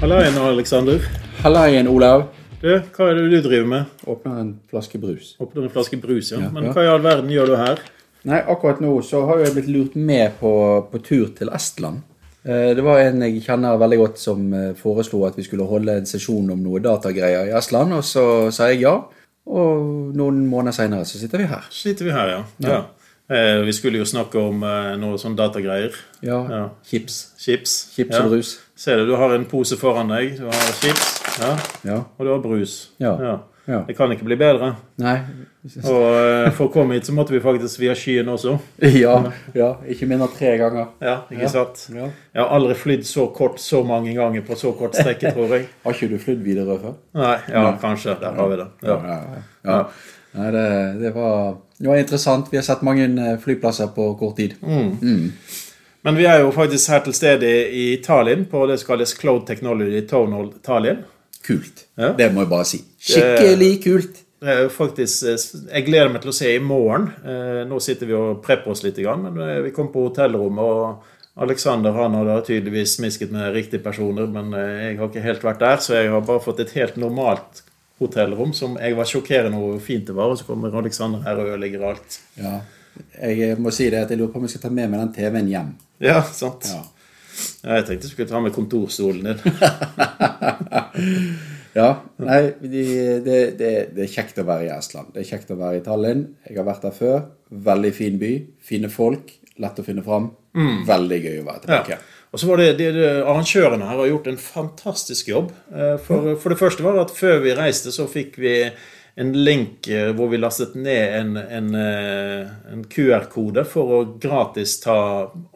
Halla igjen, Aleksander. Hallaien, Olav. Du, hva er det du driver med? Åpner en flaske brus. Åpner en flaske brus, ja. Ja, Men ja. hva i all verden gjør du her? Nei, akkurat nå så har jeg blitt lurt med på, på tur til Estland. Eh, Det var en jeg kjenner veldig godt som eh, foreslo at vi skulle holde en sesjon om noe datagreier i Estland, og så sa jeg ja. Og noen måneder seinere så sitter vi her. Sitter vi her, ja. ja. Eh, vi skulle jo snakke om eh, noe sånn datagreier. Ja. Ja. Chips. Chips. Chips ja. og brus. Ser du, du har en pose foran deg. Du har chips, ja. Ja. og du har brus. Ja. Ja. Det kan ikke bli bedre. Nei. Og eh, for å komme hit så måtte vi faktisk via skyen også. Ja. ja. Ikke mindre tre ganger. Ja, ikke Ja. sant? Ja. Jeg har aldri flydd så kort så mange ganger på så kort strekke, tror jeg. Har ikke du flydd videre før? Nei, ja, kanskje. Der har vi det. Ja. Nei, det, det, var, det var interessant. Vi har sett mange eh, flyplasser på kort tid. Men vi er jo faktisk her til stede i Tallinn på det som kalles Cloud Technology Tonal Tallinn. Kult. Ja. Det må jeg bare si. Skikkelig kult. Det er jo faktisk, eh, Jeg gleder meg til å se i morgen. Eh, Nå sitter vi og prepper oss litt, men eh, vi kom på hotellrommet. og Alexander han har da tydeligvis smisket med riktige personer, men jeg har ikke helt vært der, så jeg har bare fått et helt normalt hotellrom som jeg var sjokkerende over hvor fint det var. Og så kommer Alexander her og ødelegger alt. Ja. Jeg må si det at jeg lurer på om jeg skal ta med meg den TV-en hjem. Ja, sant. Ja. Ja, jeg tenkte du skulle ta med kontorstolen din. Ja, nei, de, det, det, det er kjekt å være i Estland. Det er kjekt å være i Tallinn. Jeg har vært der før. Veldig fin by. Fine folk. Lett å finne fram. Veldig gøy å være Ja. tilbake. Og så var det, det, det Arrangørene her har gjort en fantastisk jobb. Eh, For, for det første var det at før vi reiste, så fikk vi en link eh, hvor vi lastet ned en, en, eh, en QR-kode for å gratis ta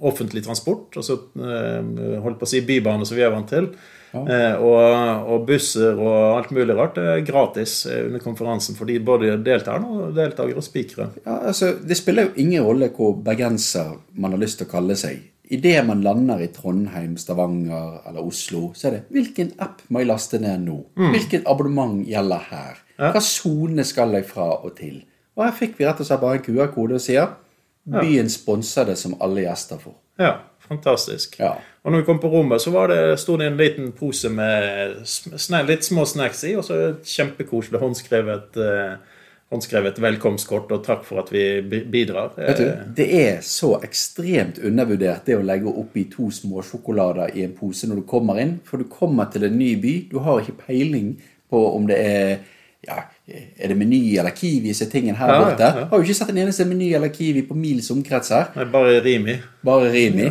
offentlig transport. Altså holdt på å si bybane, som vi er vant til. Ja. Og, og busser og alt mulig rart det er gratis under konferansen for de både deltakerne og deltakere og spikere. Ja, altså, det spiller jo ingen rolle hvor bergenser man har lyst til å kalle seg. Idet man lander i Trondheim, Stavanger eller Oslo, så er det 'Hvilken app må jeg laste ned nå?' 'Hvilket abonnement gjelder her?' 'Hva sone skal jeg fra og til?' Og her fikk vi rett og slett bare en QR-kode og sier 'Byen sponser det som alle gjester får'. Ja, fantastisk. Ja. Og når vi kom på rommet, så var det, sto det en liten pose med litt små snacks i, og så et kjempekoselig håndskrevet, eh, håndskrevet velkomstkort og takk for at vi bidrar. Vet du, Det er så ekstremt undervurdert det å legge oppi to små sjokolader i en pose når du kommer inn. For du kommer til en ny by, du har ikke peiling på om det er ja, Er det Meny eller Kiwi som er tingen her Ja, borte? ja, ja. Har jo ikke sett en eneste Meny eller Kiwi på mils omkrets her. Nei, bare Rimi. Bare Rimi.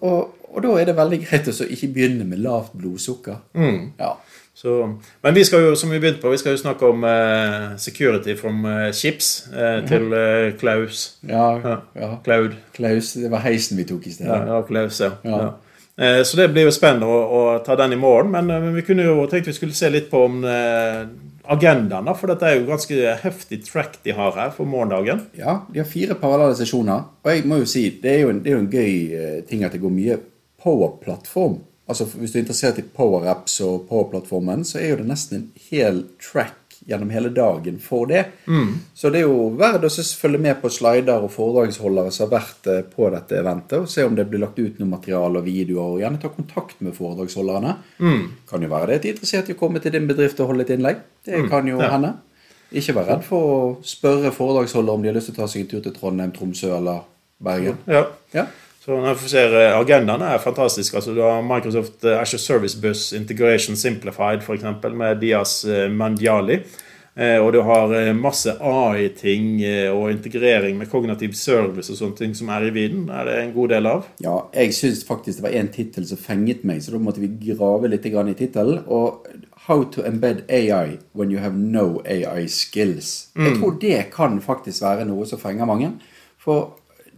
Og, og da er det veldig greit å ikke begynne med lavt blodsukker. Mm. Ja. Så, men vi skal jo, som vi begynte på, vi skal jo snakke om uh, security from uh, chips uh, til uh, Klaus. Ja, Ja. Cloud. Klaus, det var heisen vi tok i stedet. Ja, ja, Klaus, ja. Ja. Eh, Så det blir jo spennende å, å ta den i morgen. Men, eh, vi kunne jo tenkt vi skulle se litt på om eh, agendaen, for dette er jo ganske heftig track de har her for morgendagen. Ja, de har fire parallelle sesjoner. Og jeg må jo si, det er jo en, det er jo en gøy eh, ting at det går mye power-plattform. Altså Hvis du er interessert i power-apps og power-plattformen, så er jo det nesten en hel track gjennom hele dagen for det. Så det er jo verdt å følge med på slider og foredragsholdere som har vært eh, på dette eventet, og se om det blir lagt ut noe materiale og videoer, og gjerne ta kontakt med foredragsholderne. Kan jo være det at de er interessert i å komme til din bedrift og holde et innlegg. Det kan jo Ja. hende. Ikke vær redd for å spørre foredragsholder om de har lyst til å ta seg en tur til Trondheim, Tromsø eller Bergen. Ja. Ja. Så når vi ser eh, agendaen er fantastisk. Altså, du har Microsoft eh, Azure Service Bus Integration Simplified, f.eks., med Dias eh, Mandiali. Og du har masse AI-ting og integrering med kognitiv service og sånne ting som er i viden. Er det en god del av? ja, jeg syns faktisk det var en tittel som fenget meg, så da måtte vi grave litt i tittelen. Og How to embed AI when you have no AI skills. Jeg tror det kan faktisk være noe som fenger mange. For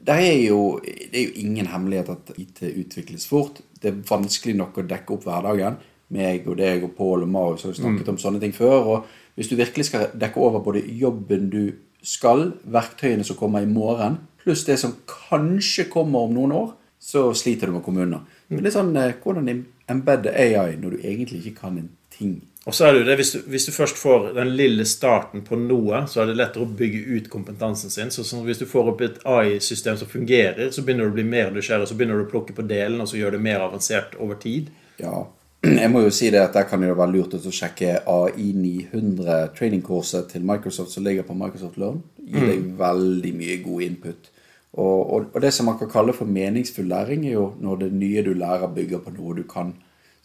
det er jo, det er jo ingen hemmelighet at IT utvikles fort. Det er vanskelig nok å dekke opp hverdagen. Meg og deg og Pål og Marius har snakket snakket om sånne ting før. og Hvis du virkelig skal dekke over både jobben du skal, verktøyene som kommer i morgen, pluss det som kanskje kommer om noen år, så sliter du med å litt sånn eh, hvordan embedde AI når du egentlig ikke kan en ting. Og så er det jo det, hvis du, hvis du først får den lille starten på noe, så er det lettere å bygge ut kompetansen sin. Så, så hvis du får opp et AI-system som fungerer, så begynner du å bli mer nysgjerrig, så begynner du å plukke på delen, og så gjør det mer avansert over tid. Ja. jeg må jo si det at der kan det være lurt å sjekke AI 900 training-kurset til Microsoft som ligger på Microsoft Learn. Gir deg veldig mye god input. Og, og, og det som man kan kalle for meningsfull læring, er jo når det nye du lærer, bygger på noe du kan.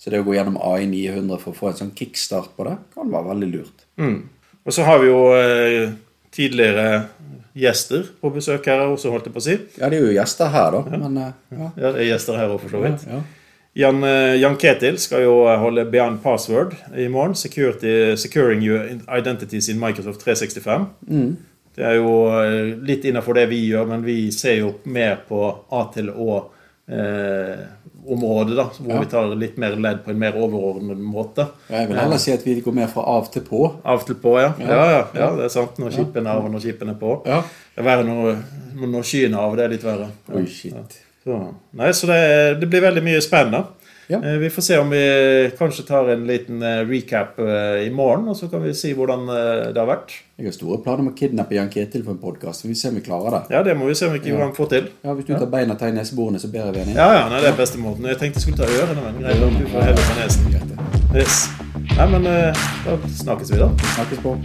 Så det å gå gjennom AI 900 for å få en sånn kickstart på det, kan være veldig lurt. Og så har vi jo eh, tidligere gjester på besøk her også, holdt jeg på å si. Ja, det er jo gjester her, da. Men eh, ja. Ja, det er gjester her òg, for så vidt. ja. Jan, eh, Jan Ketil skal jo holde Beyond Password i morgen. Security, securing your identities in Microsoft 365. Det er jo eh, litt innenfor det vi gjør, men vi ser jo mer på A til Å-området, da. Hvor Ja. vi tar litt mer ledd på en mer overordnet måte. Jeg vil heller si at vi går mer fra av til på. Av til på, ja. Ja, ja, ja det er sant. Når skipen er av, og når skipen er på. Ja. Det er verre når, når skyen er av. Det er litt verre. Oi, shit. Så, nei, så det, det blir veldig mye spennende. Ja. Eh, Vi får se om vi kanskje tar en liten eh, recap eh, i morgen, og så kan vi si hvordan det har vært. Jeg har store planer om å kidnappe Jan Ketil for en podkast. Vi får se om vi klarer det. Ja, det må vi se om vi ikke ja. får til. Ja, Hvis du tar beina i neseborene, så ber vi en inn. Ja, ja, nei, det er beste måten. Jeg tenkte jeg skulle ta ørene, men greit nok, du får heller ta nesen. Yes. Nei, men da snakkes vi, da. Snakkes på.